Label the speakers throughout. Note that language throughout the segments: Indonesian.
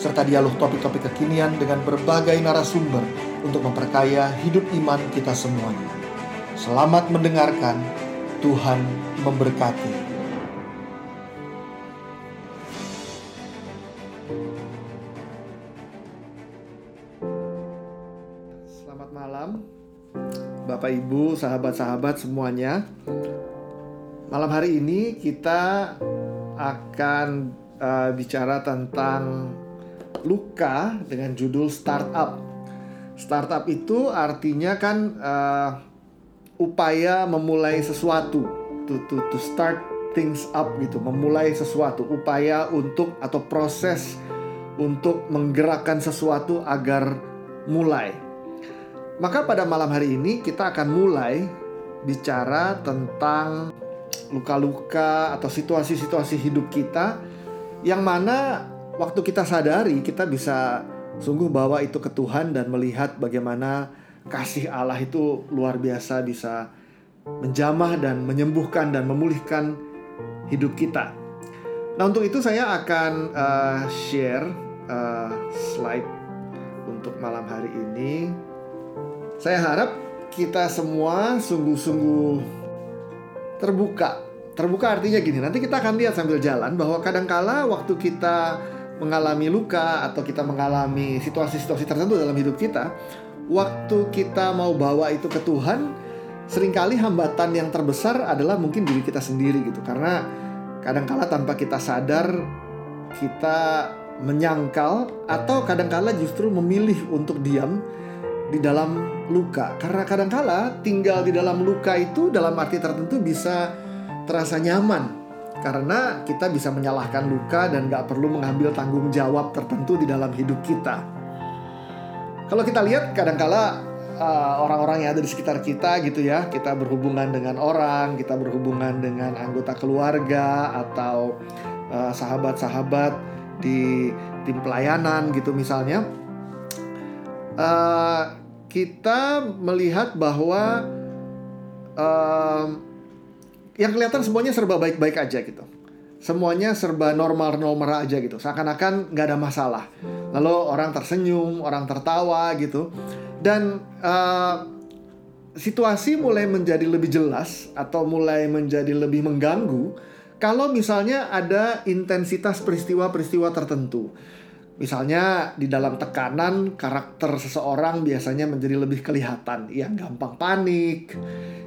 Speaker 1: serta dialog topik-topik kekinian dengan berbagai narasumber untuk memperkaya hidup iman kita semuanya. Selamat mendengarkan, Tuhan memberkati. Selamat malam, Bapak Ibu, sahabat-sahabat semuanya. Malam hari ini kita akan uh, bicara tentang luka dengan judul startup. Startup itu artinya kan uh, upaya memulai sesuatu, to to to start things up gitu, memulai sesuatu, upaya untuk atau proses untuk menggerakkan sesuatu agar mulai. Maka pada malam hari ini kita akan mulai bicara tentang luka-luka atau situasi-situasi hidup kita yang mana waktu kita sadari kita bisa sungguh bawa itu ke Tuhan dan melihat bagaimana kasih Allah itu luar biasa bisa menjamah dan menyembuhkan dan memulihkan hidup kita. Nah untuk itu saya akan uh, share uh, slide untuk malam hari ini. Saya harap kita semua sungguh-sungguh terbuka. Terbuka artinya gini, nanti kita akan lihat sambil jalan bahwa kadangkala waktu kita mengalami luka atau kita mengalami situasi-situasi tertentu dalam hidup kita, waktu kita mau bawa itu ke Tuhan, sering kali hambatan yang terbesar adalah mungkin diri kita sendiri gitu. Karena kadangkala tanpa kita sadar kita menyangkal atau kadangkala justru memilih untuk diam di dalam luka. Karena kadangkala tinggal di dalam luka itu dalam arti tertentu bisa terasa nyaman karena kita bisa menyalahkan luka dan gak perlu mengambil tanggung jawab tertentu di dalam hidup kita. Kalau kita lihat kadangkala uh, orang-orang yang ada di sekitar kita gitu ya, kita berhubungan dengan orang, kita berhubungan dengan anggota keluarga atau uh, sahabat-sahabat di tim pelayanan gitu misalnya, uh, kita melihat bahwa uh, yang kelihatan semuanya serba baik-baik aja gitu semuanya serba normal-normal aja gitu. Seakan-akan nggak ada masalah. Lalu orang tersenyum, orang tertawa gitu. Dan uh, situasi mulai menjadi lebih jelas atau mulai menjadi lebih mengganggu kalau misalnya ada intensitas peristiwa-peristiwa tertentu. Misalnya di dalam tekanan karakter seseorang biasanya menjadi lebih kelihatan, yang gampang panik,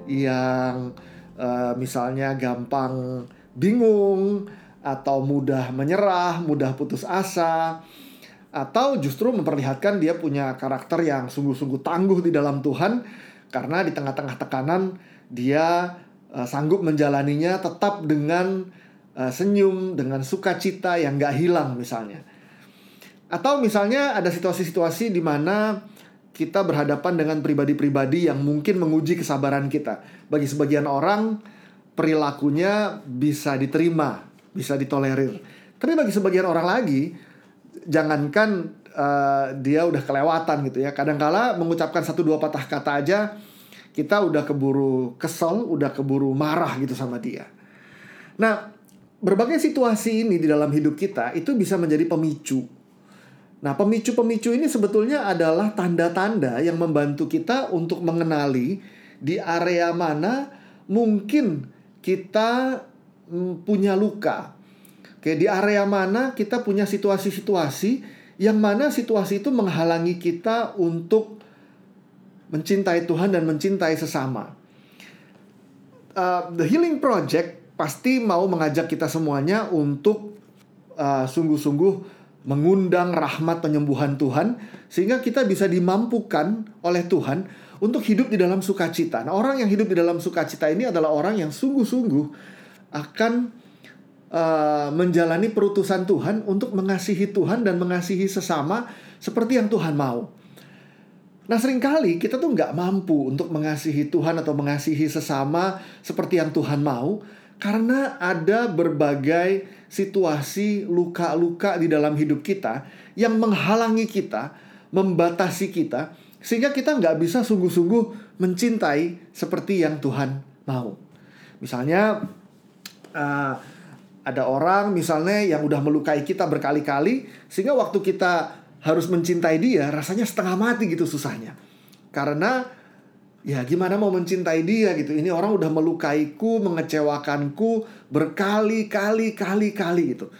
Speaker 1: yang uh, misalnya gampang bingung atau mudah menyerah, mudah putus asa, atau justru memperlihatkan dia punya karakter yang sungguh-sungguh tangguh di dalam Tuhan karena di tengah-tengah tekanan dia uh, sanggup menjalaninya tetap dengan uh, senyum, dengan sukacita yang gak hilang misalnya. Atau misalnya ada situasi-situasi di mana kita berhadapan dengan pribadi-pribadi yang mungkin menguji kesabaran kita. Bagi sebagian orang, perilakunya bisa diterima, bisa ditolerir. Tapi bagi sebagian orang lagi, jangankan uh, dia udah kelewatan gitu ya. Kadangkala mengucapkan satu dua patah kata aja kita udah keburu kesel, udah keburu marah gitu sama dia. Nah, berbagai situasi ini di dalam hidup kita itu bisa menjadi pemicu. Nah, pemicu-pemicu ini sebetulnya adalah tanda-tanda yang membantu kita untuk mengenali di area mana mungkin kita mm, punya luka. Oke, di area mana kita punya situasi-situasi yang mana situasi itu menghalangi kita untuk mencintai Tuhan dan mencintai sesama. Uh, the Healing Project pasti mau mengajak kita semuanya untuk uh, sungguh-sungguh mengundang rahmat penyembuhan Tuhan sehingga kita bisa dimampukan oleh Tuhan untuk hidup di dalam sukacita. Nah, orang yang hidup di dalam sukacita ini adalah orang yang sungguh-sungguh akan uh, menjalani perutusan Tuhan untuk mengasihi Tuhan dan mengasihi sesama seperti yang Tuhan mau. Nah sering kali kita tuh nggak mampu untuk mengasihi Tuhan atau mengasihi sesama seperti yang Tuhan mau karena ada berbagai situasi luka-luka di dalam hidup kita yang menghalangi kita, membatasi kita, sehingga kita nggak bisa sungguh-sungguh mencintai seperti yang Tuhan mau. Misalnya uh, ada orang misalnya yang udah melukai kita berkali-kali, sehingga waktu kita harus mencintai dia rasanya setengah mati gitu susahnya. Karena ya gimana mau mencintai dia gitu. Ini orang udah melukaiku, mengecewakanku berkali-kali kali-kali gitu.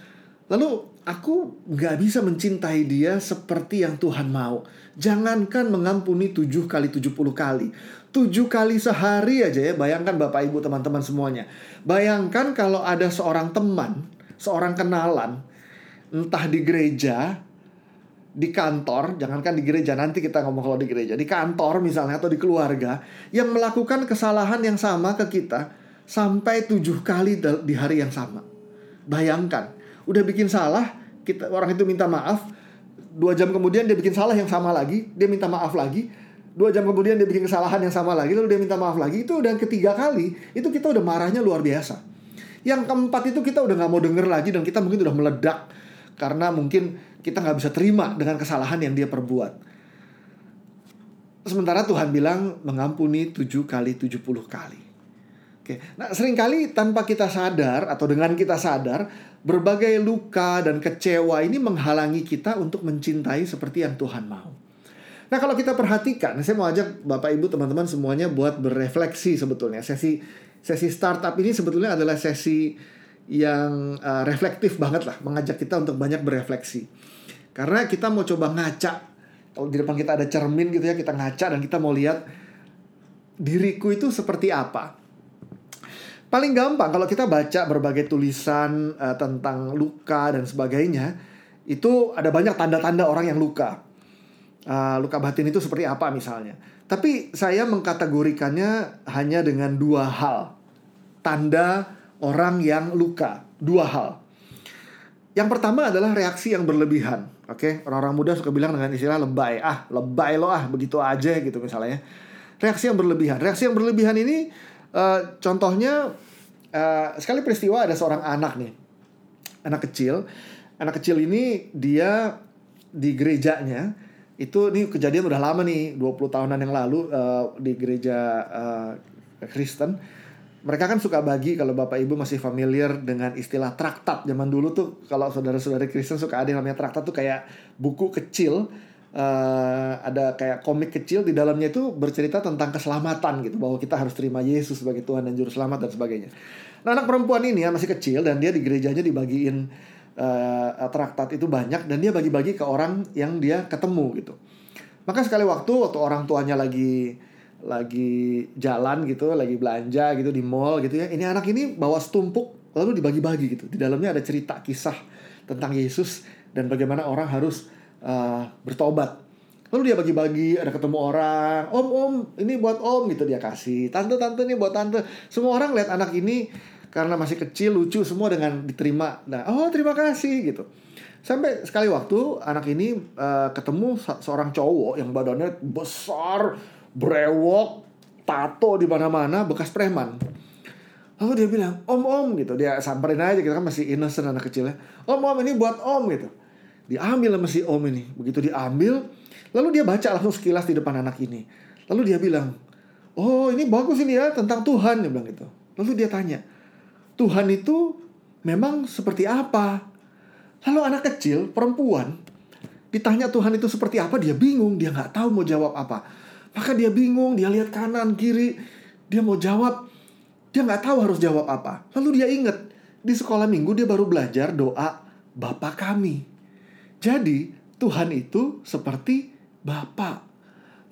Speaker 1: Lalu aku nggak bisa mencintai dia seperti yang Tuhan mau. Jangankan mengampuni tujuh kali tujuh puluh kali. Tujuh kali sehari aja ya. Bayangkan Bapak Ibu teman-teman semuanya. Bayangkan kalau ada seorang teman, seorang kenalan, entah di gereja di kantor, jangankan di gereja, nanti kita ngomong kalau di gereja, di kantor misalnya atau di keluarga yang melakukan kesalahan yang sama ke kita sampai tujuh kali di hari yang sama. Bayangkan, udah bikin salah, kita orang itu minta maaf, dua jam kemudian dia bikin salah yang sama lagi, dia minta maaf lagi, dua jam kemudian dia bikin kesalahan yang sama lagi, lalu dia minta maaf lagi, itu udah ketiga kali, itu kita udah marahnya luar biasa. Yang keempat itu kita udah nggak mau denger lagi dan kita mungkin udah meledak karena mungkin kita nggak bisa terima dengan kesalahan yang dia perbuat. Sementara Tuhan bilang mengampuni tujuh kali tujuh puluh kali. Oke, nah sering kali tanpa kita sadar atau dengan kita sadar, berbagai luka dan kecewa ini menghalangi kita untuk mencintai seperti yang Tuhan mau. Nah kalau kita perhatikan, saya mau ajak Bapak Ibu teman-teman semuanya buat berefleksi sebetulnya. Sesi sesi startup ini sebetulnya adalah sesi yang uh, reflektif banget lah, mengajak kita untuk banyak berefleksi. Karena kita mau coba ngaca, kalau di depan kita ada cermin gitu ya, kita ngaca dan kita mau lihat diriku itu seperti apa. Paling gampang kalau kita baca berbagai tulisan uh, tentang luka dan sebagainya, itu ada banyak tanda-tanda orang yang luka. Uh, luka batin itu seperti apa misalnya. Tapi saya mengkategorikannya hanya dengan dua hal. Tanda orang yang luka. Dua hal. Yang pertama adalah reaksi yang berlebihan. Oke, okay? orang-orang muda suka bilang dengan istilah lebay. Ah, lebay lo ah, begitu aja gitu misalnya. Reaksi yang berlebihan. Reaksi yang berlebihan ini uh, contohnya uh, sekali peristiwa ada seorang anak nih. Anak kecil. Anak kecil ini dia di gerejanya itu ini kejadian udah lama nih 20 tahunan yang lalu uh, di gereja uh, Kristen mereka kan suka bagi kalau bapak ibu masih familiar dengan istilah traktat zaman dulu tuh kalau saudara-saudara Kristen suka ada yang namanya traktat tuh kayak buku kecil uh, ada kayak komik kecil di dalamnya itu bercerita tentang keselamatan gitu bahwa kita harus terima Yesus sebagai Tuhan dan Juru Selamat dan sebagainya. Nah anak perempuan ini ya masih kecil dan dia di gerejanya dibagiin uh, traktat itu banyak dan dia bagi-bagi ke orang yang dia ketemu gitu. Maka sekali waktu waktu orang tuanya lagi lagi jalan gitu, lagi belanja gitu di mall gitu ya. Ini anak ini bawa setumpuk lalu dibagi-bagi gitu. Di dalamnya ada cerita kisah tentang Yesus dan bagaimana orang harus uh, bertobat. Lalu dia bagi-bagi, ada ketemu orang, om om ini buat om gitu dia kasih, tante tante ini buat tante. Semua orang lihat anak ini karena masih kecil lucu semua dengan diterima. Nah oh terima kasih gitu. Sampai sekali waktu anak ini uh, ketemu seorang cowok yang badannya besar, brewok, tato di mana-mana, bekas preman. Lalu dia bilang, om om gitu, dia samperin aja kita kan masih innocent anak kecilnya. Om om ini buat om gitu. Diambil sama si om ini, begitu diambil, lalu dia baca langsung sekilas di depan anak ini. Lalu dia bilang, oh ini bagus ini ya tentang Tuhan dia bilang gitu. Lalu dia tanya, Tuhan itu memang seperti apa? Lalu anak kecil, perempuan, ditanya Tuhan itu seperti apa, dia bingung, dia nggak tahu mau jawab apa. Maka dia bingung, dia lihat kanan, kiri, dia mau jawab, dia nggak tahu harus jawab apa. Lalu dia ingat, di sekolah minggu dia baru belajar doa Bapa kami. Jadi Tuhan itu seperti Bapa.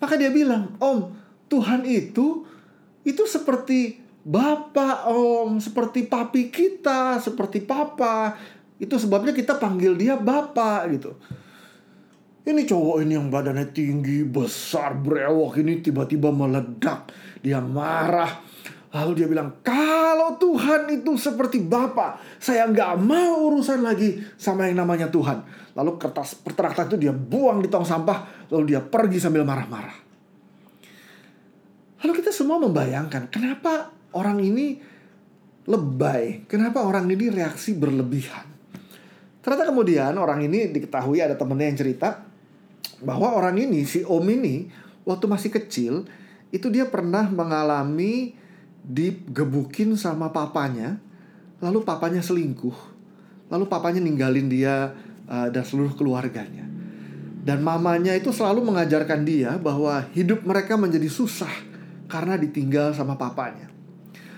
Speaker 1: Maka dia bilang, Om, Tuhan itu itu seperti Bapak om, seperti papi kita, seperti papa. Itu sebabnya kita panggil dia Bapak gitu. Ini cowok ini yang badannya tinggi, besar, brewok ini tiba-tiba meledak. Dia marah. Lalu dia bilang, kalau Tuhan itu seperti Bapak, saya nggak mau urusan lagi sama yang namanya Tuhan. Lalu kertas pertraktan itu dia buang di tong sampah, lalu dia pergi sambil marah-marah. Lalu kita semua membayangkan, kenapa orang ini lebay? Kenapa orang ini reaksi berlebihan? Ternyata kemudian orang ini diketahui ada temennya yang cerita bahwa orang ini, si Om ini, waktu masih kecil, itu dia pernah mengalami digebukin sama papanya, lalu papanya selingkuh, lalu papanya ninggalin dia uh, dan seluruh keluarganya. Dan mamanya itu selalu mengajarkan dia bahwa hidup mereka menjadi susah karena ditinggal sama papanya.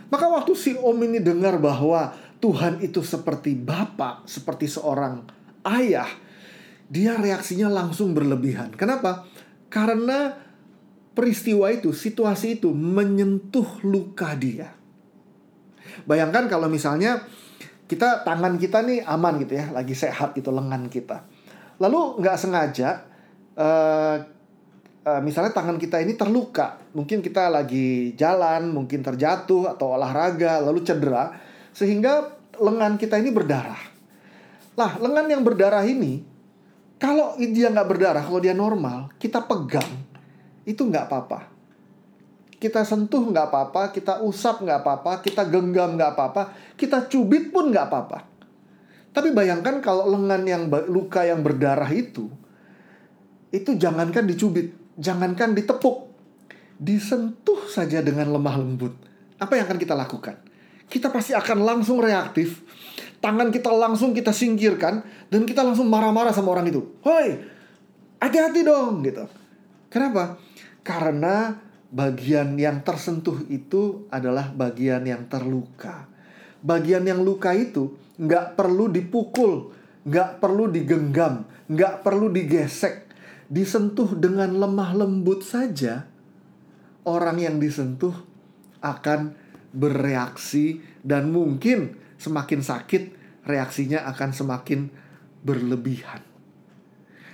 Speaker 1: Maka waktu si om ini dengar bahwa Tuhan itu seperti bapak, seperti seorang ayah, dia reaksinya langsung berlebihan. Kenapa? Karena peristiwa itu, situasi itu menyentuh luka dia. Bayangkan kalau misalnya kita tangan kita nih aman gitu ya, lagi sehat gitu lengan kita. Lalu nggak sengaja, uh, uh, misalnya tangan kita ini terluka, mungkin kita lagi jalan, mungkin terjatuh atau olahraga, lalu cedera, sehingga lengan kita ini berdarah. Lah, lengan yang berdarah ini, kalau dia nggak berdarah, kalau dia normal, kita pegang, itu nggak apa-apa. Kita sentuh nggak apa-apa, kita usap nggak apa-apa, kita genggam nggak apa-apa, kita cubit pun nggak apa-apa. Tapi bayangkan kalau lengan yang luka yang berdarah itu, itu jangankan dicubit, jangankan ditepuk, disentuh saja dengan lemah lembut. Apa yang akan kita lakukan? Kita pasti akan langsung reaktif, tangan kita langsung kita singkirkan, dan kita langsung marah-marah sama orang itu. Hoi, hati-hati dong gitu. Kenapa? Karena bagian yang tersentuh itu adalah bagian yang terluka. Bagian yang luka itu nggak perlu dipukul, nggak perlu digenggam, nggak perlu digesek. Disentuh dengan lemah lembut saja, orang yang disentuh akan bereaksi dan mungkin semakin sakit reaksinya akan semakin berlebihan.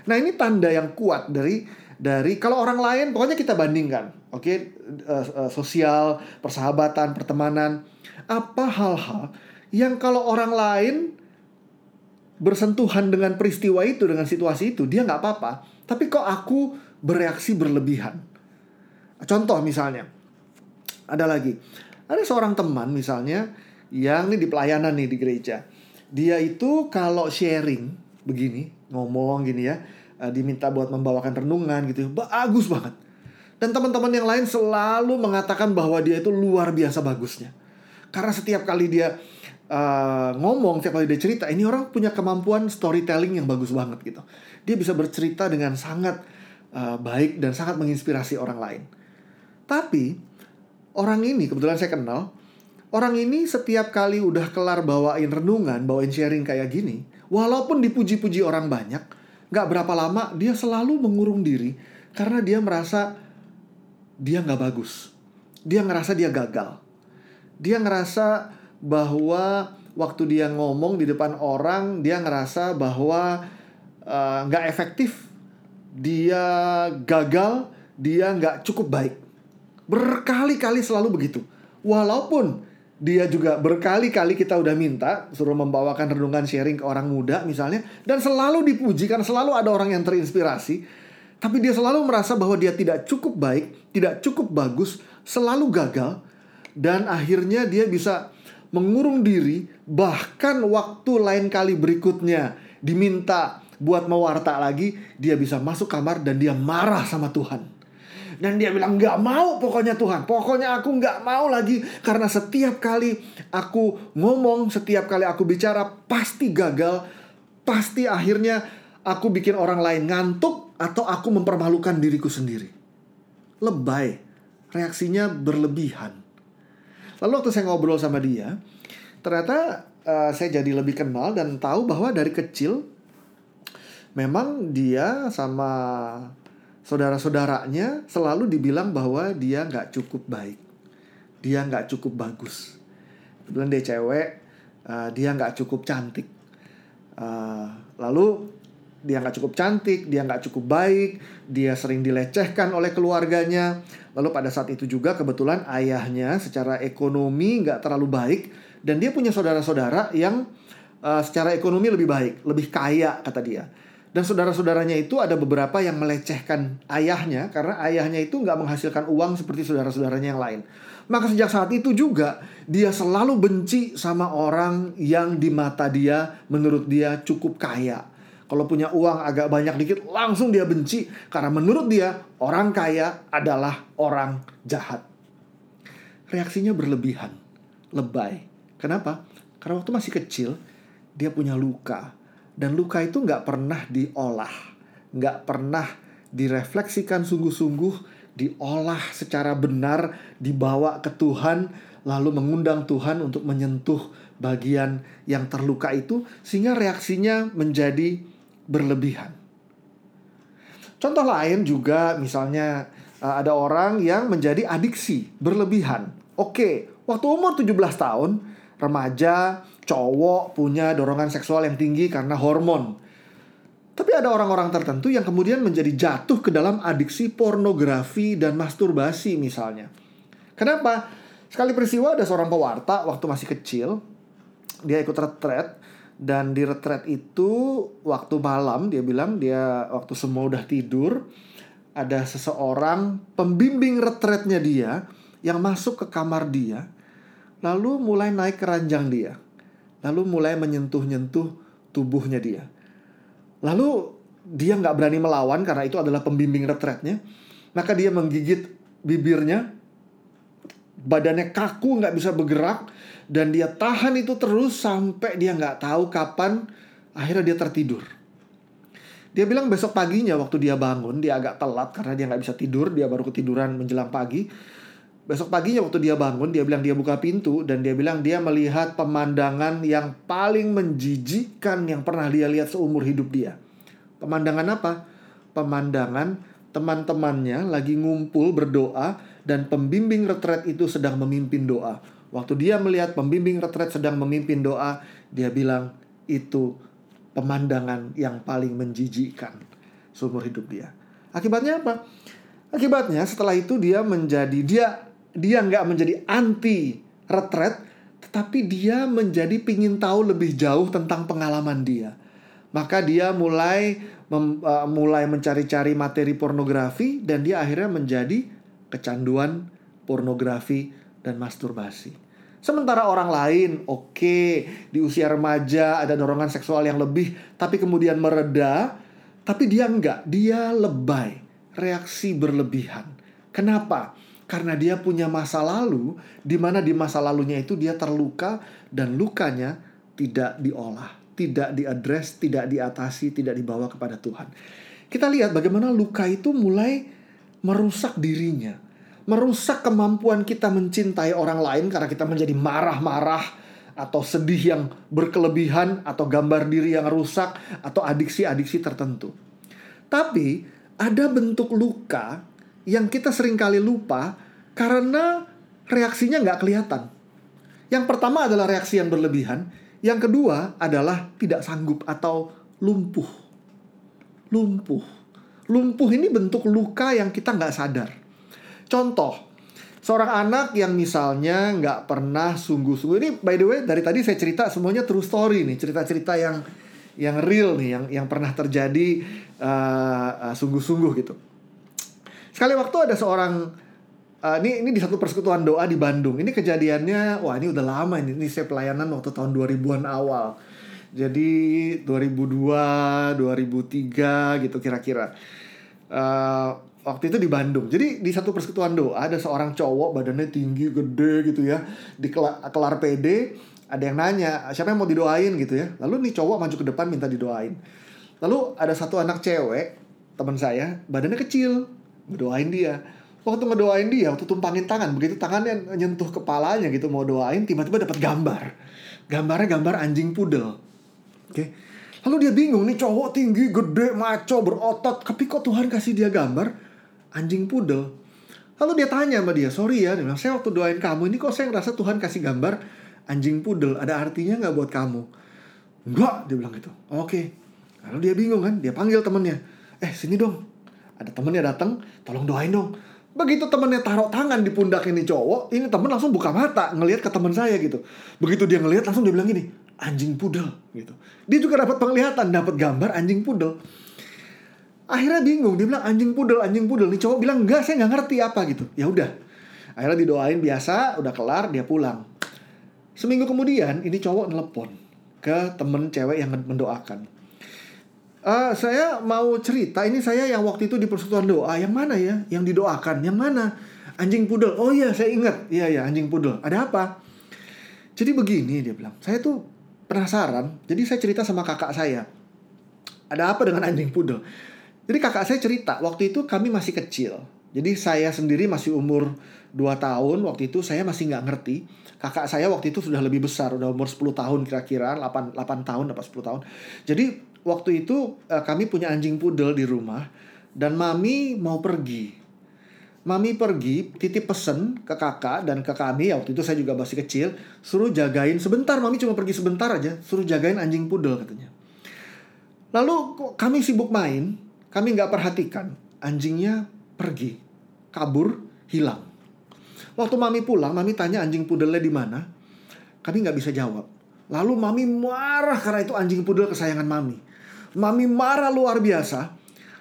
Speaker 1: Nah, ini tanda yang kuat dari dari kalau orang lain pokoknya kita bandingkan oke okay? uh, eh, uh, eh, sosial persahabatan pertemanan apa hal-hal yang kalau orang lain bersentuhan dengan peristiwa itu dengan situasi itu dia nggak apa-apa tapi kok aku bereaksi berlebihan contoh misalnya ada lagi ada seorang teman misalnya yang ini di pelayanan nih di gereja. Dia itu kalau sharing begini ngomong gini ya uh, diminta buat membawakan renungan gitu bagus banget. Dan teman-teman yang lain selalu mengatakan bahwa dia itu luar biasa bagusnya. Karena setiap kali dia uh, ngomong setiap kali dia cerita ini orang punya kemampuan storytelling yang bagus banget gitu. Dia bisa bercerita dengan sangat uh, baik dan sangat menginspirasi orang lain. Tapi orang ini kebetulan saya kenal Orang ini setiap kali udah kelar bawain renungan, bawain sharing kayak gini, walaupun dipuji-puji orang banyak, Gak berapa lama dia selalu mengurung diri karena dia merasa dia gak bagus. Dia ngerasa dia gagal. Dia ngerasa bahwa waktu dia ngomong di depan orang, dia ngerasa bahwa uh, nggak efektif. Dia gagal, dia nggak cukup baik. Berkali-kali selalu begitu. Walaupun dia juga berkali-kali kita udah minta suruh membawakan renungan sharing ke orang muda misalnya dan selalu dipuji karena selalu ada orang yang terinspirasi. Tapi dia selalu merasa bahwa dia tidak cukup baik, tidak cukup bagus, selalu gagal dan akhirnya dia bisa mengurung diri bahkan waktu lain kali berikutnya diminta buat mewarta lagi dia bisa masuk kamar dan dia marah sama Tuhan dan dia bilang nggak mau pokoknya Tuhan. Pokoknya aku nggak mau lagi. Karena setiap kali aku ngomong, setiap kali aku bicara pasti gagal. Pasti akhirnya aku bikin orang lain ngantuk atau aku mempermalukan diriku sendiri. Lebay. Reaksinya berlebihan. Lalu waktu saya ngobrol sama dia, ternyata uh, saya jadi lebih kenal dan tahu bahwa dari kecil memang dia sama saudara-saudaranya selalu dibilang bahwa dia nggak cukup baik, dia nggak cukup bagus. Kebetulan dia cewek, uh, dia nggak cukup cantik. Uh, lalu dia nggak cukup cantik, dia nggak cukup baik, dia sering dilecehkan oleh keluarganya. Lalu pada saat itu juga kebetulan ayahnya secara ekonomi nggak terlalu baik dan dia punya saudara-saudara yang uh, secara ekonomi lebih baik, lebih kaya kata dia. Dan saudara-saudaranya itu ada beberapa yang melecehkan ayahnya karena ayahnya itu nggak menghasilkan uang seperti saudara-saudaranya yang lain. Maka sejak saat itu juga dia selalu benci sama orang yang di mata dia menurut dia cukup kaya. Kalau punya uang agak banyak dikit langsung dia benci karena menurut dia orang kaya adalah orang jahat. Reaksinya berlebihan, lebay. Kenapa? Karena waktu masih kecil dia punya luka dan luka itu nggak pernah diolah, nggak pernah direfleksikan sungguh-sungguh, diolah secara benar, dibawa ke Tuhan, lalu mengundang Tuhan untuk menyentuh bagian yang terluka itu, sehingga reaksinya menjadi berlebihan. Contoh lain juga, misalnya eh, ada orang yang menjadi adiksi berlebihan. Oke, waktu umur 17 tahun, remaja, cowok punya dorongan seksual yang tinggi karena hormon. Tapi ada orang-orang tertentu yang kemudian menjadi jatuh ke dalam adiksi pornografi dan masturbasi misalnya. Kenapa? Sekali peristiwa ada seorang pewarta waktu masih kecil, dia ikut retret dan di retret itu waktu malam dia bilang dia waktu semua udah tidur ada seseorang pembimbing retretnya dia yang masuk ke kamar dia lalu mulai naik ke ranjang dia lalu mulai menyentuh-nyentuh tubuhnya dia. Lalu dia nggak berani melawan karena itu adalah pembimbing retretnya. Maka dia menggigit bibirnya, badannya kaku nggak bisa bergerak dan dia tahan itu terus sampai dia nggak tahu kapan akhirnya dia tertidur. Dia bilang besok paginya waktu dia bangun dia agak telat karena dia nggak bisa tidur dia baru ketiduran menjelang pagi Besok paginya waktu dia bangun, dia bilang dia buka pintu dan dia bilang dia melihat pemandangan yang paling menjijikkan yang pernah dia lihat seumur hidup dia. Pemandangan apa? Pemandangan teman-temannya lagi ngumpul berdoa dan pembimbing retret itu sedang memimpin doa. Waktu dia melihat pembimbing retret sedang memimpin doa, dia bilang itu pemandangan yang paling menjijikkan seumur hidup dia. Akibatnya apa? Akibatnya setelah itu dia menjadi dia dia nggak menjadi anti retret, tetapi dia menjadi pingin tahu lebih jauh tentang pengalaman dia. Maka dia mulai mem, uh, mulai mencari-cari materi pornografi dan dia akhirnya menjadi kecanduan pornografi dan masturbasi. Sementara orang lain, oke, okay, di usia remaja ada dorongan seksual yang lebih, tapi kemudian mereda, tapi dia enggak, dia lebay, reaksi berlebihan. Kenapa? Karena dia punya masa lalu di mana di masa lalunya itu dia terluka dan lukanya tidak diolah, tidak diadres, tidak diatasi, tidak dibawa kepada Tuhan. Kita lihat bagaimana luka itu mulai merusak dirinya, merusak kemampuan kita mencintai orang lain karena kita menjadi marah-marah atau sedih yang berkelebihan atau gambar diri yang rusak atau adiksi-adiksi tertentu. Tapi ada bentuk luka yang kita sering kali lupa karena reaksinya nggak kelihatan. Yang pertama adalah reaksi yang berlebihan, yang kedua adalah tidak sanggup atau lumpuh. Lumpuh. Lumpuh ini bentuk luka yang kita nggak sadar. Contoh, seorang anak yang misalnya nggak pernah sungguh-sungguh ini by the way dari tadi saya cerita semuanya true story nih cerita-cerita yang yang real nih yang yang pernah terjadi uh, uh, sungguh-sungguh gitu Sekali waktu ada seorang uh, ini ini di satu persekutuan doa di Bandung. Ini kejadiannya wah ini udah lama ini. Ini saya pelayanan waktu tahun 2000-an awal. Jadi 2002, 2003 gitu kira-kira. Uh, waktu itu di Bandung. Jadi di satu persekutuan doa ada seorang cowok badannya tinggi, gede gitu ya. Di kelar, kelar PD ada yang nanya, siapa yang mau didoain gitu ya. Lalu nih cowok maju ke depan minta didoain. Lalu ada satu anak cewek, teman saya, badannya kecil, ngedoain dia. Waktu ngedoain dia waktu tumpangin tangan begitu tangannya nyentuh kepalanya gitu mau doain tiba-tiba dapat gambar. Gambarnya gambar anjing pudel. Oke. Okay? lalu dia bingung nih cowok tinggi gede maco berotot tapi kok Tuhan kasih dia gambar anjing pudel? Lalu dia tanya sama dia sorry ya dia bilang saya waktu doain kamu ini kok saya ngerasa Tuhan kasih gambar anjing pudel? Ada artinya nggak buat kamu? Enggak dia bilang gitu. Oke. Okay. Lalu dia bingung kan, dia panggil temennya. Eh sini dong, ada temennya datang, tolong doain dong. Begitu temennya taruh tangan di pundak ini cowok, ini temen langsung buka mata ngelihat ke teman saya gitu. Begitu dia ngelihat langsung dia bilang gini, anjing pudel gitu. Dia juga dapat penglihatan, dapat gambar anjing pudel. Akhirnya bingung, dia bilang anjing pudel, anjing pudel. Nih cowok bilang enggak, saya nggak ngerti apa gitu. Ya udah, akhirnya didoain biasa, udah kelar, dia pulang. Seminggu kemudian ini cowok nelpon ke temen cewek yang mendoakan Uh, saya mau cerita ini saya yang waktu itu di persekutuan doa. Yang mana ya? Yang didoakan. Yang mana? Anjing pudel. Oh iya saya ingat. Iya ya anjing pudel. Ada apa? Jadi begini dia bilang. Saya tuh penasaran. Jadi saya cerita sama kakak saya. Ada apa dengan anjing pudel? Jadi kakak saya cerita waktu itu kami masih kecil. Jadi saya sendiri masih umur 2 tahun. Waktu itu saya masih nggak ngerti. Kakak saya waktu itu sudah lebih besar udah umur 10 tahun kira-kira 8, 8 tahun apa 10 tahun. Jadi waktu itu uh, kami punya anjing pudel di rumah dan mami mau pergi. Mami pergi titip pesen ke kakak dan ke kami ya waktu itu saya juga masih kecil suruh jagain sebentar mami cuma pergi sebentar aja suruh jagain anjing pudel katanya. Lalu kami sibuk main kami nggak perhatikan anjingnya pergi kabur hilang. Waktu mami pulang mami tanya anjing pudelnya di mana kami nggak bisa jawab. Lalu mami marah karena itu anjing pudel kesayangan mami. Mami marah luar biasa.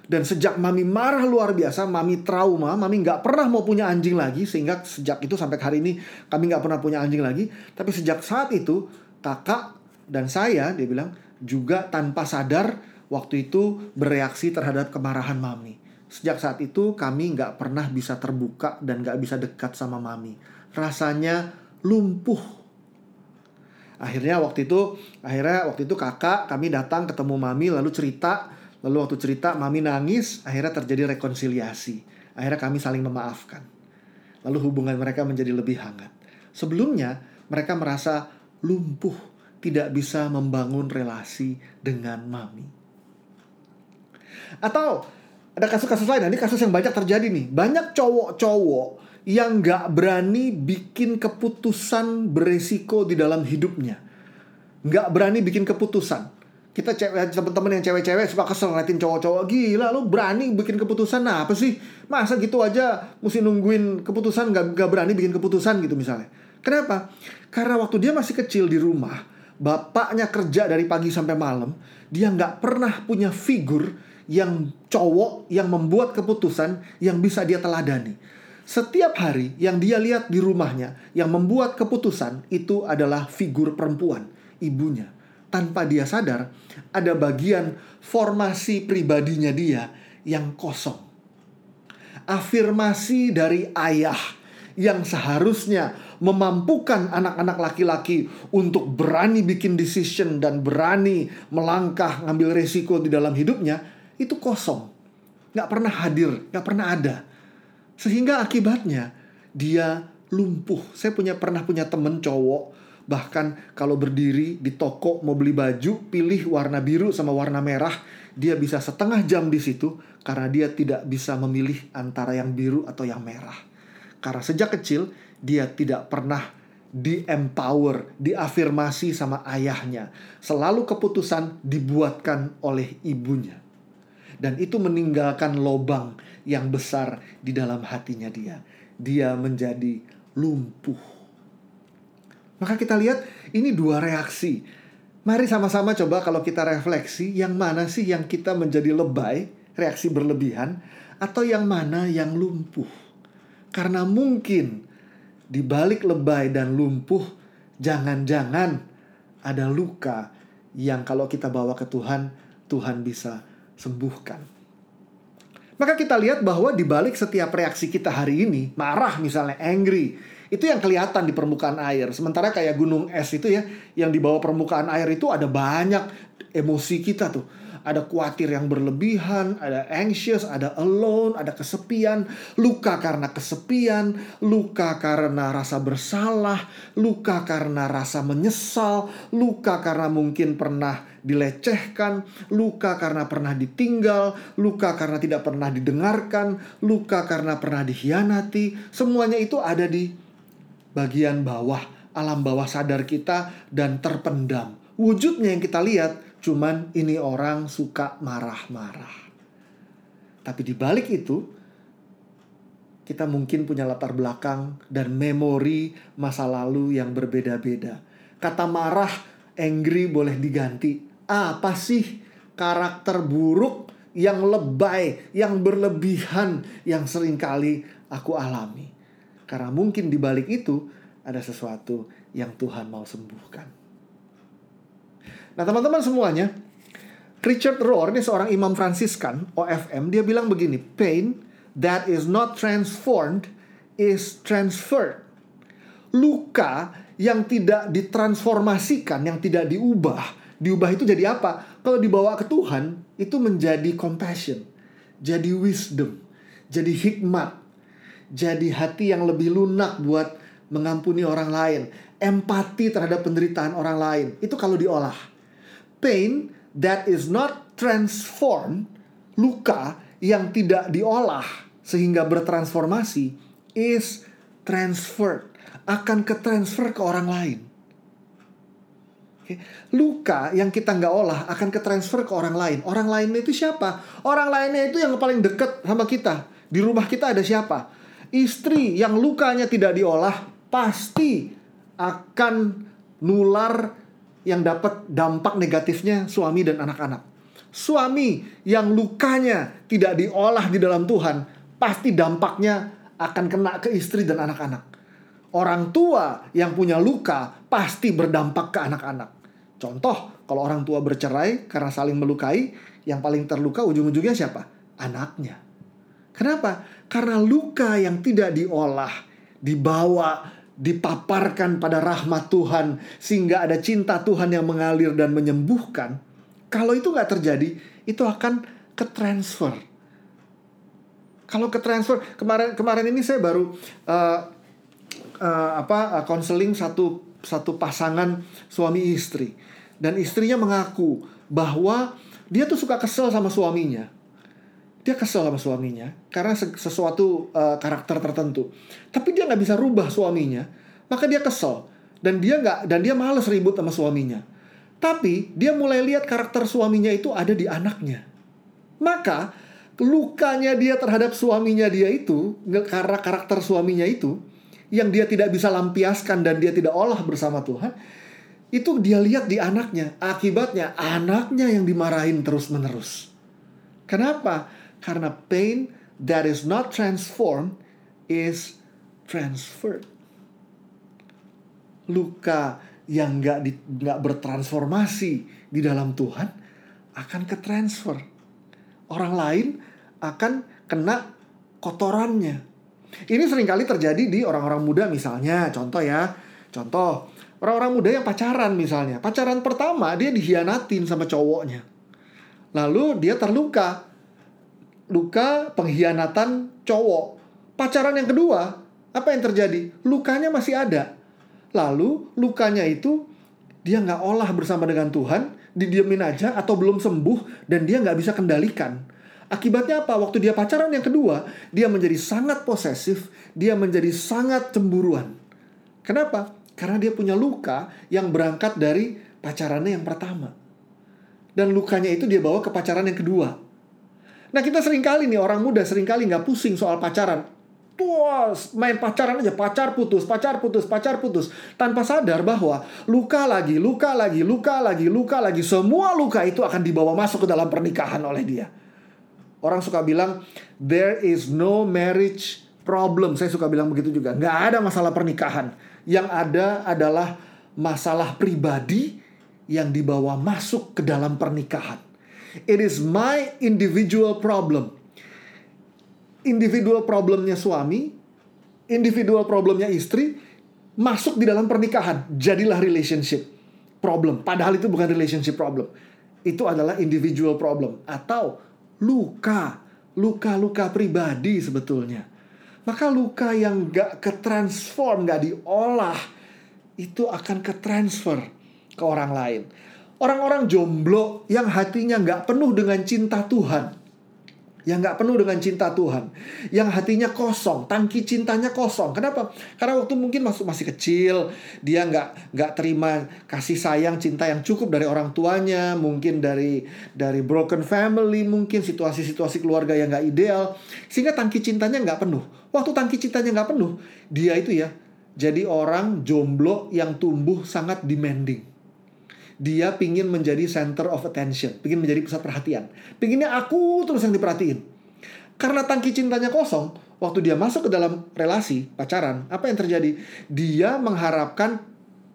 Speaker 1: Dan sejak Mami marah luar biasa, Mami trauma, Mami nggak pernah mau punya anjing lagi. Sehingga sejak itu sampai hari ini kami nggak pernah punya anjing lagi. Tapi sejak saat itu, kakak dan saya, dia bilang, juga tanpa sadar waktu itu bereaksi terhadap kemarahan Mami. Sejak saat itu kami nggak pernah bisa terbuka dan nggak bisa dekat sama Mami. Rasanya lumpuh akhirnya waktu itu akhirnya waktu itu kakak kami datang ketemu mami lalu cerita lalu waktu cerita mami nangis akhirnya terjadi rekonsiliasi. Akhirnya kami saling memaafkan. Lalu hubungan mereka menjadi lebih hangat. Sebelumnya mereka merasa lumpuh tidak bisa membangun relasi dengan mami. Atau ada kasus-kasus lain ini kasus yang banyak terjadi nih. Banyak cowok-cowok yang gak berani bikin keputusan beresiko di dalam hidupnya. Gak berani bikin keputusan. Kita cewek teman-teman yang cewek-cewek suka kesel ngeliatin cowok-cowok gila lo berani bikin keputusan? Nah apa sih? Masa gitu aja mesti nungguin keputusan gak, gak berani bikin keputusan gitu misalnya. Kenapa? Karena waktu dia masih kecil di rumah bapaknya kerja dari pagi sampai malam dia nggak pernah punya figur yang cowok yang membuat keputusan yang bisa dia teladani setiap hari yang dia lihat di rumahnya yang membuat keputusan itu adalah figur perempuan, ibunya. Tanpa dia sadar, ada bagian formasi pribadinya dia yang kosong. Afirmasi dari ayah yang seharusnya memampukan anak-anak laki-laki untuk berani bikin decision dan berani melangkah ngambil resiko di dalam hidupnya itu kosong. Gak pernah hadir, gak pernah ada. Sehingga akibatnya dia lumpuh. Saya punya pernah punya temen cowok bahkan kalau berdiri di toko mau beli baju pilih warna biru sama warna merah dia bisa setengah jam di situ karena dia tidak bisa memilih antara yang biru atau yang merah karena sejak kecil dia tidak pernah di empower, diafirmasi sama ayahnya. Selalu keputusan dibuatkan oleh ibunya. Dan itu meninggalkan lobang yang besar di dalam hatinya dia. Dia menjadi lumpuh. Maka kita lihat ini dua reaksi. Mari sama-sama coba kalau kita refleksi yang mana sih yang kita menjadi lebay, reaksi berlebihan atau yang mana yang lumpuh. Karena mungkin di balik lebay dan lumpuh jangan-jangan ada luka yang kalau kita bawa ke Tuhan, Tuhan bisa sembuhkan. Maka kita lihat bahwa di balik setiap reaksi kita hari ini, marah misalnya, angry, itu yang kelihatan di permukaan air. Sementara kayak gunung es itu ya, yang di bawah permukaan air itu ada banyak emosi kita tuh ada khawatir yang berlebihan, ada anxious, ada alone, ada kesepian, luka karena kesepian, luka karena rasa bersalah, luka karena rasa menyesal, luka karena mungkin pernah dilecehkan, luka karena pernah ditinggal, luka karena tidak pernah didengarkan, luka karena pernah dikhianati. Semuanya itu ada di bagian bawah, alam bawah sadar kita dan terpendam. Wujudnya yang kita lihat cuman ini orang suka marah-marah. Tapi di balik itu, kita mungkin punya latar belakang dan memori masa lalu yang berbeda-beda. Kata marah, angry boleh diganti. Apa sih karakter buruk yang lebay, yang berlebihan, yang sering kali aku alami? Karena mungkin di balik itu ada sesuatu yang Tuhan mau sembuhkan. Nah teman-teman semuanya, Richard Rohr ini seorang imam Fransiskan OFM, dia bilang begini, pain that is not transformed is transferred. Luka yang tidak ditransformasikan, yang tidak diubah, diubah itu jadi apa? Kalau dibawa ke Tuhan, itu menjadi compassion, jadi wisdom, jadi hikmat, jadi hati yang lebih lunak buat mengampuni orang lain, empati terhadap penderitaan orang lain. Itu kalau diolah pain that is not transformed, luka yang tidak diolah sehingga bertransformasi is transferred, akan ke transfer ke orang lain. Luka yang kita nggak olah akan ke transfer ke orang lain. Orang lainnya itu siapa? Orang lainnya itu yang paling dekat sama kita. Di rumah kita ada siapa? Istri yang lukanya tidak diolah pasti akan nular yang dapat dampak negatifnya suami dan anak-anak. Suami yang lukanya tidak diolah di dalam Tuhan, pasti dampaknya akan kena ke istri dan anak-anak. Orang tua yang punya luka pasti berdampak ke anak-anak. Contoh, kalau orang tua bercerai karena saling melukai, yang paling terluka ujung-ujungnya siapa? Anaknya. Kenapa? Karena luka yang tidak diolah, dibawa dipaparkan pada rahmat Tuhan sehingga ada cinta Tuhan yang mengalir dan menyembuhkan kalau itu nggak terjadi itu akan ke transfer kalau ke transfer kemarin kemarin ini saya baru uh, uh, apa konseling uh, satu satu pasangan suami istri. Dan istrinya mengaku bahwa dia tuh suka kesel sama suaminya dia kesel sama suaminya karena sesuatu uh, karakter tertentu. Tapi dia nggak bisa rubah suaminya maka dia kesel. Dan dia nggak dan dia males ribut sama suaminya. Tapi dia mulai lihat karakter suaminya itu ada di anaknya. Maka lukanya dia terhadap suaminya dia itu karena karakter suaminya itu yang dia tidak bisa lampiaskan dan dia tidak olah bersama Tuhan itu dia lihat di anaknya. Akibatnya anaknya yang dimarahin terus menerus kenapa karena pain that is not transformed is transferred. Luka yang nggak nggak bertransformasi di dalam Tuhan akan ke transfer. Orang lain akan kena kotorannya. Ini sering kali terjadi di orang-orang muda misalnya. Contoh ya, contoh orang-orang muda yang pacaran misalnya. Pacaran pertama dia dihianatin sama cowoknya. Lalu dia terluka luka pengkhianatan cowok. Pacaran yang kedua, apa yang terjadi? Lukanya masih ada. Lalu lukanya itu dia nggak olah bersama dengan Tuhan, didiemin aja atau belum sembuh dan dia nggak bisa kendalikan. Akibatnya apa? Waktu dia pacaran yang kedua, dia menjadi sangat posesif, dia menjadi sangat cemburuan. Kenapa? Karena dia punya luka yang berangkat dari pacarannya yang pertama. Dan lukanya itu dia bawa ke pacaran yang kedua. Nah kita sering kali nih orang muda sering kali nggak pusing soal pacaran. Puas main pacaran aja pacar putus pacar putus pacar putus tanpa sadar bahwa luka lagi luka lagi luka lagi luka lagi semua luka itu akan dibawa masuk ke dalam pernikahan oleh dia. Orang suka bilang there is no marriage problem. Saya suka bilang begitu juga. Nggak ada masalah pernikahan. Yang ada adalah masalah pribadi yang dibawa masuk ke dalam pernikahan. It is my individual problem. Individual problemnya suami, individual problemnya istri, masuk di dalam pernikahan. Jadilah relationship problem. Padahal itu bukan relationship problem. Itu adalah individual problem. Atau luka. Luka-luka pribadi sebetulnya. Maka luka yang gak ke transform, gak diolah, itu akan ke transfer ke orang lain. Orang-orang jomblo yang hatinya nggak penuh dengan cinta Tuhan. yang nggak penuh dengan cinta Tuhan, yang hatinya kosong, tangki cintanya kosong. Kenapa? Karena waktu mungkin masuk masih kecil, dia nggak nggak terima kasih sayang, cinta yang cukup dari orang tuanya, mungkin dari dari broken family, mungkin situasi-situasi keluarga yang nggak ideal, sehingga tangki cintanya nggak penuh. Waktu tangki cintanya nggak penuh, dia itu ya jadi orang jomblo yang tumbuh sangat demanding dia pingin menjadi center of attention, pingin menjadi pusat perhatian. Pinginnya aku terus yang diperhatiin. Karena tangki cintanya kosong, waktu dia masuk ke dalam relasi pacaran, apa yang terjadi? Dia mengharapkan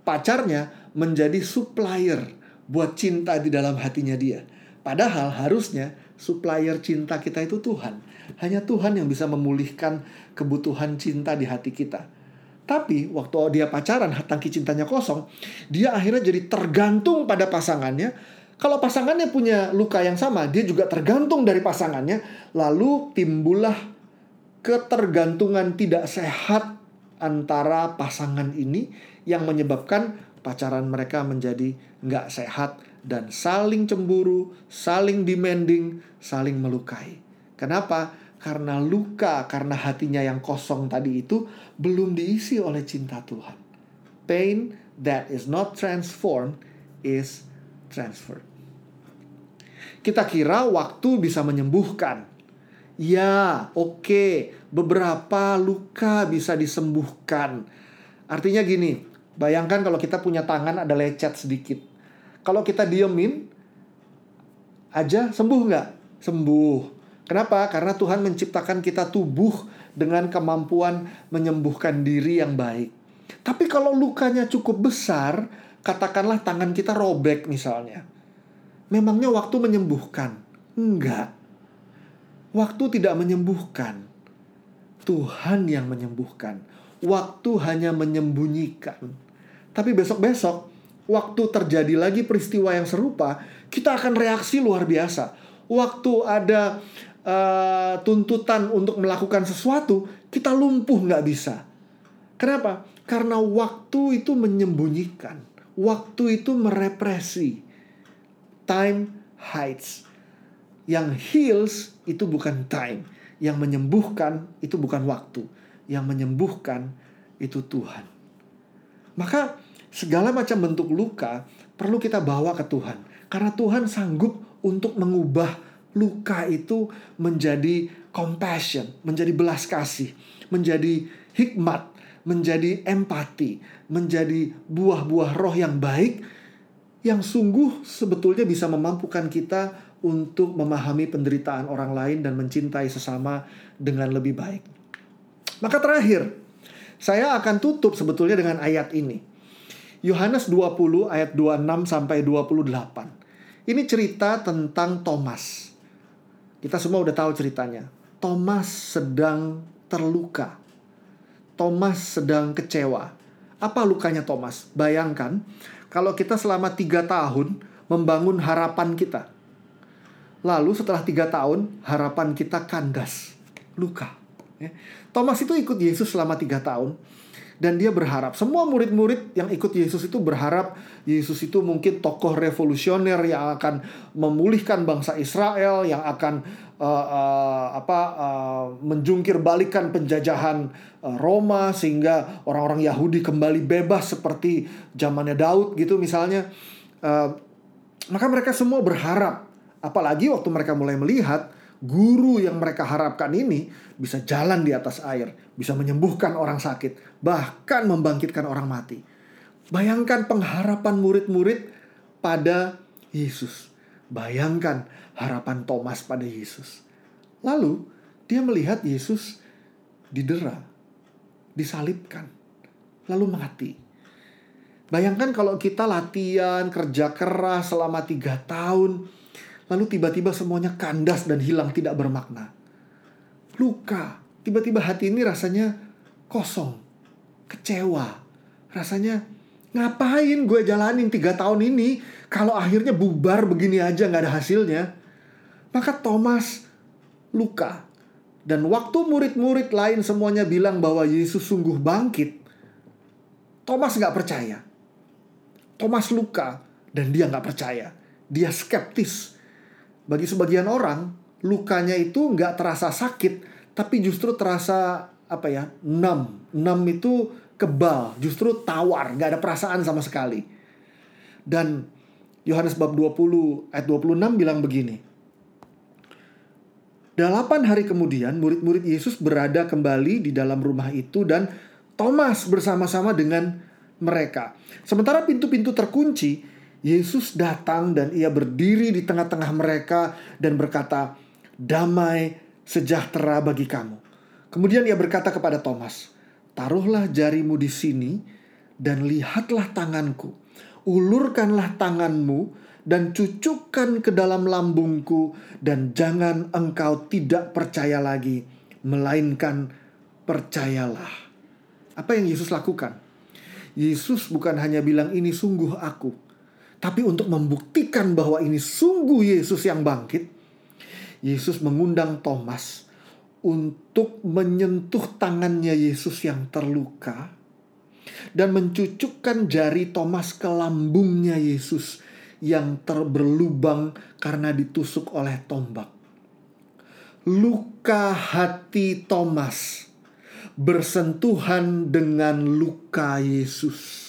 Speaker 1: pacarnya menjadi supplier buat cinta di dalam hatinya dia. Padahal harusnya supplier cinta kita itu Tuhan. Hanya Tuhan yang bisa memulihkan kebutuhan cinta di hati kita. Tapi waktu dia pacaran, tangki cintanya kosong, dia akhirnya jadi tergantung pada pasangannya. Kalau pasangannya punya luka yang sama, dia juga tergantung dari pasangannya. Lalu timbullah ketergantungan tidak sehat antara pasangan ini yang menyebabkan pacaran mereka menjadi nggak sehat dan saling cemburu, saling demanding, saling melukai. Kenapa? Karena luka, karena hatinya yang kosong tadi itu belum diisi oleh cinta Tuhan. Pain that is not transformed is transferred. Kita kira waktu bisa menyembuhkan. Ya, oke, okay, beberapa luka bisa disembuhkan. Artinya gini, bayangkan kalau kita punya tangan ada lecet sedikit. Kalau kita diemin aja sembuh nggak? Sembuh. Kenapa? Karena Tuhan menciptakan kita tubuh dengan kemampuan menyembuhkan diri yang baik. Tapi kalau lukanya cukup besar, katakanlah tangan kita robek misalnya. Memangnya waktu menyembuhkan? Enggak. Waktu tidak menyembuhkan. Tuhan yang menyembuhkan. Waktu hanya menyembunyikan. Tapi besok-besok, waktu terjadi lagi peristiwa yang serupa, kita akan reaksi luar biasa. Waktu ada uh, tuntutan untuk melakukan sesuatu, kita lumpuh nggak bisa. Kenapa? Karena waktu itu menyembunyikan. Waktu itu merepresi. Time hides. Yang heals itu bukan time. Yang menyembuhkan itu bukan waktu. Yang menyembuhkan itu Tuhan. Maka segala macam bentuk luka perlu kita bawa ke Tuhan. Karena Tuhan sanggup untuk mengubah luka itu menjadi compassion, menjadi belas kasih, menjadi hikmat, menjadi empati, menjadi buah-buah roh yang baik yang sungguh sebetulnya bisa memampukan kita untuk memahami penderitaan orang lain dan mencintai sesama dengan lebih baik. Maka terakhir, saya akan tutup sebetulnya dengan ayat ini. Yohanes 20 ayat 26 sampai 28. Ini cerita tentang Thomas. Kita semua udah tahu ceritanya. Thomas sedang terluka. Thomas sedang kecewa. Apa lukanya Thomas? Bayangkan kalau kita selama tiga tahun membangun harapan kita. Lalu setelah tiga tahun harapan kita kandas. Luka. Ya. Thomas itu ikut Yesus selama tiga tahun dan dia berharap semua murid-murid yang ikut Yesus itu berharap Yesus itu mungkin tokoh revolusioner yang akan memulihkan bangsa Israel yang akan uh, uh, apa uh, menjungkir balikan penjajahan uh, Roma sehingga orang-orang Yahudi kembali bebas seperti zamannya Daud gitu misalnya. Uh, maka mereka semua berharap apalagi waktu mereka mulai melihat guru yang mereka harapkan ini bisa jalan di atas air, bisa menyembuhkan orang sakit, bahkan membangkitkan orang mati. Bayangkan pengharapan murid-murid pada Yesus. Bayangkan harapan Thomas pada Yesus. Lalu dia melihat Yesus didera, disalibkan, lalu mati. Bayangkan kalau kita latihan, kerja keras selama tiga tahun, lalu tiba-tiba semuanya kandas dan hilang tidak bermakna. Luka, tiba-tiba hati ini rasanya kosong, kecewa, rasanya ngapain gue jalanin tiga tahun ini kalau akhirnya bubar begini aja nggak ada hasilnya. Maka Thomas luka. Dan waktu murid-murid lain semuanya bilang bahwa Yesus sungguh bangkit, Thomas nggak percaya. Thomas luka dan dia nggak percaya. Dia skeptis bagi sebagian orang, lukanya itu nggak terasa sakit, tapi justru terasa apa ya numb. Numb itu kebal, justru tawar, nggak ada perasaan sama sekali. Dan Yohanes bab 20 ayat 26 bilang begini. Delapan hari kemudian murid-murid Yesus berada kembali di dalam rumah itu dan Thomas bersama-sama dengan mereka. Sementara pintu-pintu terkunci, Yesus datang dan ia berdiri di tengah-tengah mereka dan berkata, "Damai sejahtera bagi kamu." Kemudian ia berkata kepada Thomas, "Taruhlah jarimu di sini dan lihatlah tanganku. Ulurkanlah tanganmu dan cucukkan ke dalam lambungku dan jangan engkau tidak percaya lagi melainkan percayalah. Apa yang Yesus lakukan? Yesus bukan hanya bilang ini sungguh aku, tapi untuk membuktikan bahwa ini sungguh Yesus yang bangkit, Yesus mengundang Thomas untuk menyentuh tangannya Yesus yang terluka dan mencucukkan jari Thomas ke lambungnya Yesus yang terberlubang karena ditusuk oleh tombak. Luka hati Thomas bersentuhan dengan luka Yesus.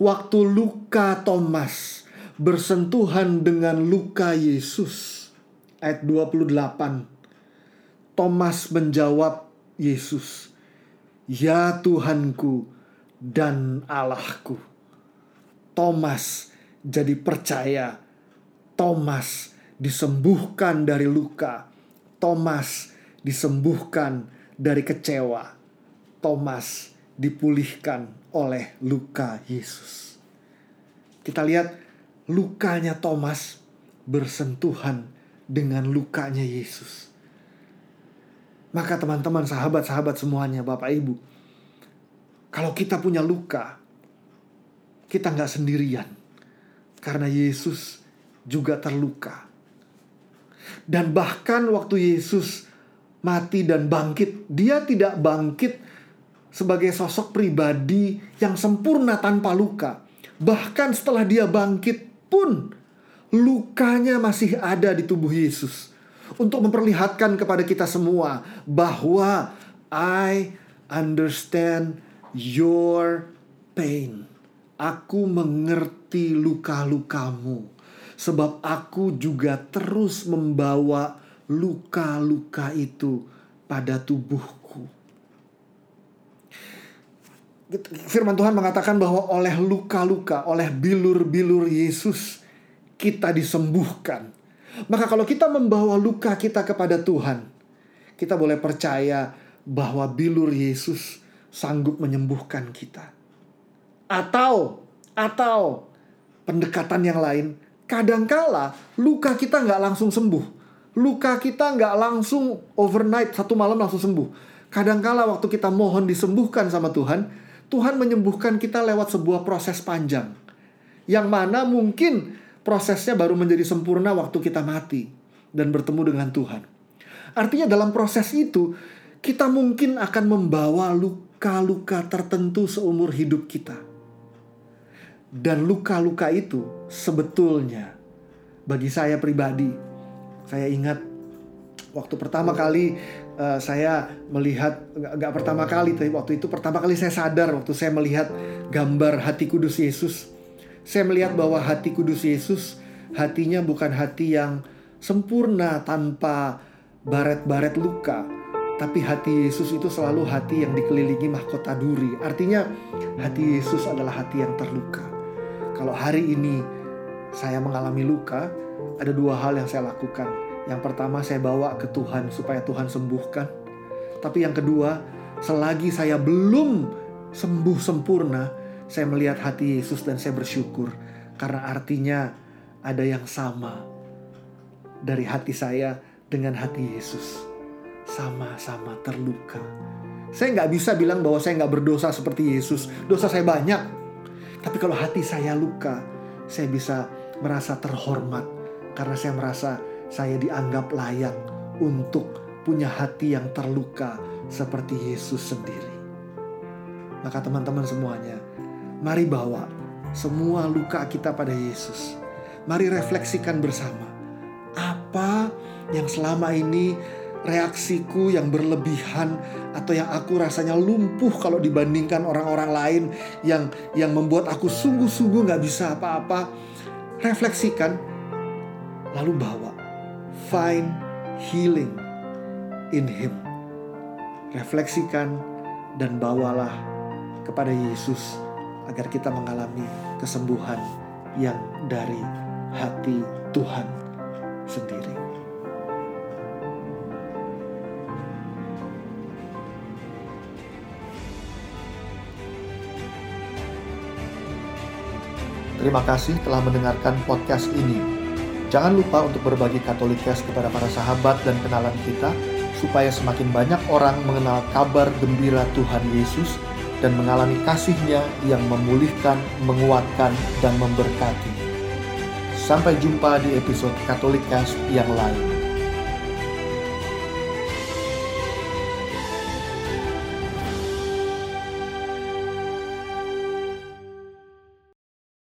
Speaker 1: Waktu luka Thomas bersentuhan dengan luka Yesus. Ayat 28. Thomas menjawab Yesus, "Ya Tuhanku dan Allahku." Thomas jadi percaya. Thomas disembuhkan dari luka. Thomas disembuhkan dari kecewa. Thomas dipulihkan oleh luka Yesus. Kita lihat lukanya Thomas bersentuhan dengan lukanya Yesus. Maka teman-teman, sahabat-sahabat semuanya, Bapak Ibu. Kalau kita punya luka, kita nggak sendirian karena Yesus juga terluka. Dan bahkan waktu Yesus mati dan bangkit, dia tidak bangkit sebagai sosok pribadi yang sempurna tanpa luka. Bahkan setelah dia bangkit pun lukanya masih ada di tubuh Yesus untuk memperlihatkan kepada kita semua bahwa I understand your pain. Aku mengerti luka-lukamu, sebab aku juga terus membawa luka-luka itu pada tubuhku. Firman Tuhan mengatakan bahwa oleh luka-luka, oleh bilur-bilur Yesus, kita disembuhkan. Maka, kalau kita membawa luka kita kepada Tuhan, kita boleh percaya bahwa bilur Yesus sanggup menyembuhkan kita. Atau atau pendekatan yang lain kadangkala luka kita nggak langsung sembuh. Luka kita nggak langsung overnight satu malam langsung sembuh. Kadangkala waktu kita mohon disembuhkan sama Tuhan Tuhan menyembuhkan kita lewat sebuah proses panjang yang mana mungkin prosesnya baru menjadi sempurna waktu kita mati dan bertemu dengan Tuhan. Artinya dalam proses itu kita mungkin akan membawa luka-luka tertentu seumur hidup kita. Dan luka-luka itu sebetulnya bagi saya pribadi, saya ingat waktu pertama kali uh, saya melihat nggak pertama kali tapi waktu itu pertama kali saya sadar waktu saya melihat gambar hati kudus Yesus. Saya melihat bahwa hati kudus Yesus hatinya bukan hati yang sempurna tanpa baret-baret luka. Tapi hati Yesus itu selalu hati yang dikelilingi mahkota duri. Artinya hati Yesus adalah hati yang terluka. Kalau hari ini saya mengalami luka, ada dua hal yang saya lakukan. Yang pertama, saya bawa ke Tuhan supaya Tuhan sembuhkan. Tapi yang kedua, selagi saya belum sembuh sempurna, saya melihat hati Yesus dan saya bersyukur karena artinya ada yang sama dari hati saya dengan hati Yesus. Sama-sama terluka. Saya nggak bisa bilang bahwa saya nggak berdosa seperti Yesus. Dosa saya banyak, tapi kalau hati saya luka, saya bisa merasa terhormat karena saya merasa saya dianggap layak untuk punya hati yang terluka seperti Yesus sendiri. Maka teman-teman semuanya, mari bawa semua luka kita pada Yesus. Mari refleksikan bersama apa yang selama ini reaksiku yang berlebihan atau yang aku rasanya lumpuh kalau dibandingkan orang-orang lain yang yang membuat aku sungguh-sungguh nggak bisa apa-apa refleksikan lalu bawa find healing in him refleksikan dan bawalah kepada Yesus agar kita mengalami kesembuhan yang dari hati Tuhan sendiri. Terima kasih telah mendengarkan podcast ini. Jangan lupa untuk berbagi Katolikes kepada para sahabat dan kenalan kita, supaya semakin banyak orang mengenal kabar gembira Tuhan Yesus dan mengalami kasihnya yang memulihkan, menguatkan, dan memberkati. Sampai jumpa di episode Katolikes yang lain.